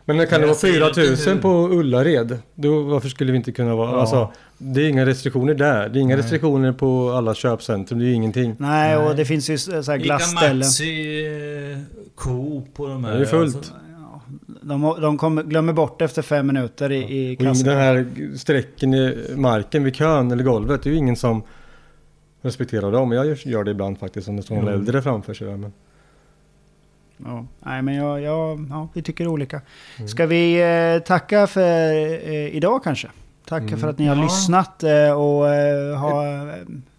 Men kan det vara säger inte 4000 hur. på Ullared? Då, varför skulle vi inte kunna vara... Ja. Alltså, det är inga restriktioner där. Det är inga Nej. restriktioner på alla köpcentrum. Det är ju ingenting. Nej, och Nej. det finns ju så här Ica glassställen. Maxi, eh, Coop och de här. Det är fullt. Alltså, Ja, De, de kommer, glömmer bort efter fem minuter i, i Och ingen- kassan. den här strecken i marken vid kön eller golvet. Det är ju ingen som respekterar dem. Jag gör, det ibland faktiskt om det står någon Jo. äldre framför sig. Där, men... Ja, nej, men jag, jag, ja, vi tycker olika. Mm. Ska vi eh, tacka för eh, idag kanske? Tacka Mm. för att ni har Ja. lyssnat eh, och eh, ha...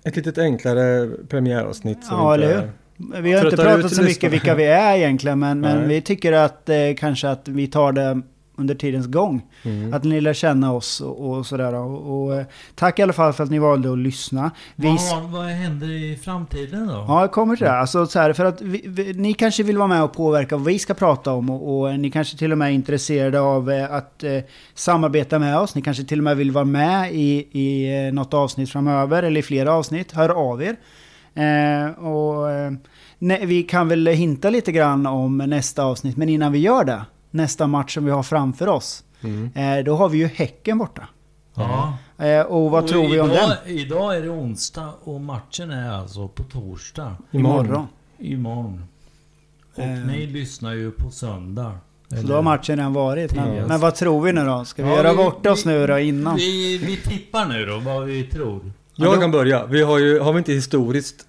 Ett litet enklare premiäravsnitt. så Ja, eller är- Vi har inte pratat så mycket vilka vi är egentligen, men, men vi tycker att eh, kanske att vi tar det under tidens gång. Mm. Att ni lär känna oss och, och sådär. Och, och, eh, tack i alla fall för att ni valde att lyssna. Vi, vad, vad händer i framtiden då? Ja, jag kommer till det. Alltså, så här, för att vi, vi, ni kanske vill vara med och påverka vad vi ska prata om och, och ni kanske till och med är intresserade av eh, att eh, samarbeta med oss. Ni kanske till och med vill vara med i, i eh, något avsnitt framöver eller i flera avsnitt. Hör av er. Eh, och, eh, ne, vi kan väl hinta lite grann om nästa avsnitt, men innan vi gör det, nästa match som vi har framför oss, Mm. eh, då har vi ju Häcken borta. Ja. Eh, och vad Och tror vi om idag, den? Idag är det onsdag och matchen är alltså på torsdag. Imorgon. Imorgon. Och Eh. ni lyssnar ju på söndag. Så Eller- då har matchen redan varit. Men, Yes. men vad tror vi nu då? Ska vi Ja, göra vi- bort oss vi- nu då innan? Vi, vi tippar nu då vad vi tror. Jag kan börja. Vi har ju, har vi inte historiskt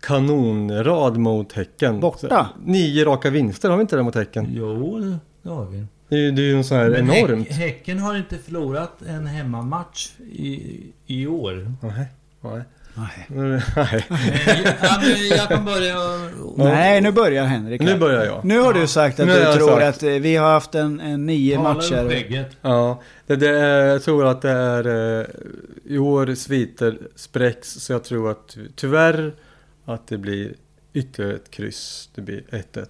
kanonrad mot Häcken? Borta? Så, nio raka vinster har vi inte det mot Häcken? Jo, det har vi. Det är ju det är ju en sån här Men enormt. Häck, häcken har inte förlorat en hemmamatch i, i år. Nej, nej. Nej. <laughs> Nej. Jag kan börja... Nej, nu börjar Henrik. Nu börjar jag. Nu har du sagt att Nu du jag tror sagt. att eh, vi har haft en, en nio Tala matcher. Ja, det, det är, jag tror att det är eh, i år sviter spräcks så jag tror att tyvärr att det blir ytterligare ett kryss. Det blir 1-1.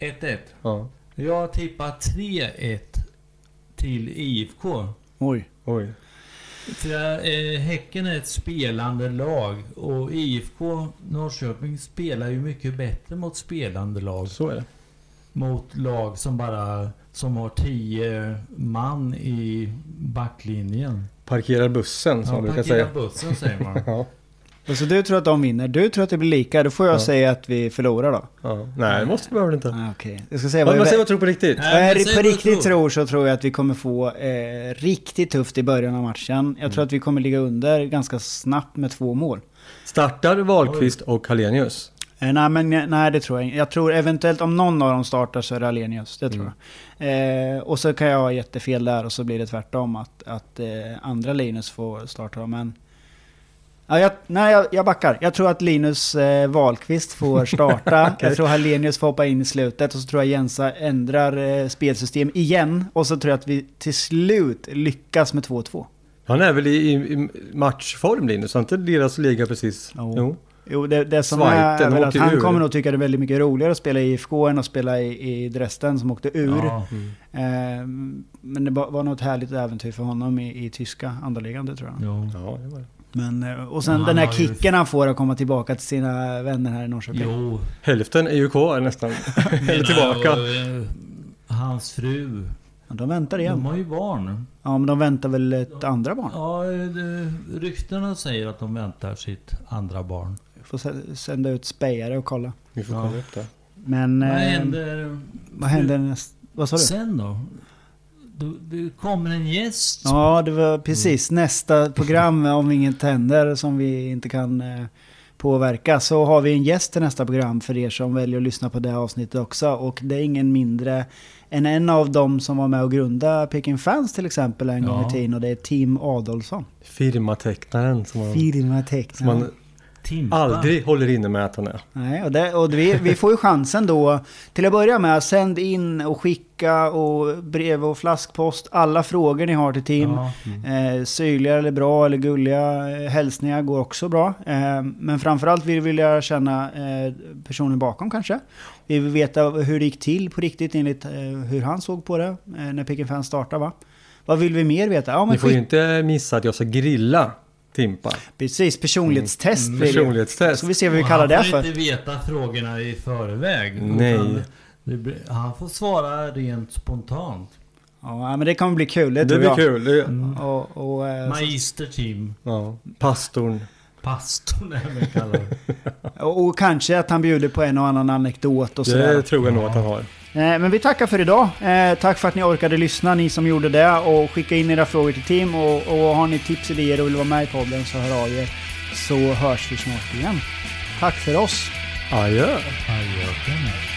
1-1. Ja, Jag tippar 3-1 till IFK. Oj. oj. För eh, Häcken är ett spelande lag och IFK Norrköping spelar ju mycket bättre mot spelande lag. Så är det. Mot lag som bara som har 10 man i backlinjen. Parkerar bussen som Ja, man brukar säga. bussen säger man. <laughs> Ja, Och så du tror att de vinner. Du tror att det blir lika. Då får jag Ja. säga att vi förlorar då. ja. Nej, det måste behöver inte. Ah, Okej. Jag ska säga Vad säger jag, tror på riktigt. Nej, vad men jag säg på riktigt tror. tror så tror jag att vi kommer få eh, riktigt tufft i början av matchen. Jag tror att vi kommer ligga under ganska snabbt med två mål. Startar Wahlqvist och Hallenius. Eh, nej, men eh, nej, det tror jag inte. Jag tror eventuellt om någon av dem startar så är det Alenius. Det tror Mm. jag. Eh, och så kan jag ha jättefel där och så blir det tvärtom. Att, att eh, andra Linus får starta. Men... Ja, jag, nej, jag, jag backar. Jag tror att Linus eh, Wahlqvist får <laughs> starta. Jag tror Hallenius får hoppa in i slutet. Och så tror jag Jensa ändrar eh, spelsystem igen. Och så tror jag att vi till slut lyckas med 2-2. Han är väl i, i, i matchform Linus? Har inte deras liga precis? Jo. Jo. Jo, det, det som Svajten är, är väl att han ur. kommer nog tycka det är väldigt mycket roligare att spela i IFK än att spela i, i Dresden som åkte ur. Ja. Eh, men det var var nog ett härligt äventyr för honom i, i tyska andra ligan, det tror jag. Jo. Ja, det var det. Men, eh, och sen Han den här kicken han får att komma tillbaka till sina vänner här i Norrköping. Jo. Hälften är ju kvar nästan. <laughs> Eller tillbaka. Och, eh, hans fru. Ja, de väntar De igen. har ju barn. Ja, men de väntar väl ett andra barn. Ja, ryktena säger att de väntar sitt andra barn. Får sä- sända ut spejare och kolla. Vi får Ja. kolla upp det. Men... Vad eh, händer Vad händer näst, Vad sa du? sen då? Du, du kommer en gäst. Ja, det var precis nästa program <laughs> om inget händer som vi inte kan eh, påverka. Så har vi en gäst till nästa program för er som väljer att lyssna på det avsnittet också. Och det är ingen mindre än en av dem som var med och grundade Peking Fans till exempel en gång Ja. i tiden. Och det är Tim Adolfsson. Firmatecknaren som man, Firma som man Timpa. aldrig håller inne med att han är. Nej, och, det, och vi, vi får ju chansen då. Till att börja med, sänd in och skicka och brev och flaskpost. Alla frågor ni har till Tim. Ja. Eh, syrliga eller bra eller gulliga eh, hälsningar går också bra. Eh, men framförallt vill vi lära känna eh, personen bakom kanske. Vi vill veta hur det gick till på riktigt enligt eh, hur han såg på det eh, när Peking Fans startade va? Vad vill vi mer veta? Ja men Ni får ju inte missa att jag ska grilla Timpa. precis, personlighetstest blir det. Personlighetstest. Så vi ser vad vi Och kallar det Han för. får inte veta frågorna i förväg. Nej. blir- Han får svara rent spontant. Ja men det kommer bli kul, det, Det tror blir jag. kul. Det, Mm. Och, och, eh, Magister Tim. ja. Pastorn. Pastorn även kallar det. <laughs> och, och kanske att han bjuder på en och annan anekdot och sådär. Det tror jag nog att han har. Eh, Men vi tackar för idag. Eh, tack för att ni orkade lyssna, ni som gjorde det. Och skicka in era frågor till Tim. Och, och har ni tips, idéer och vill vara med i podden så hör av er. Så hörs vi snart igen. Tack för oss. Adjö. Adjöken.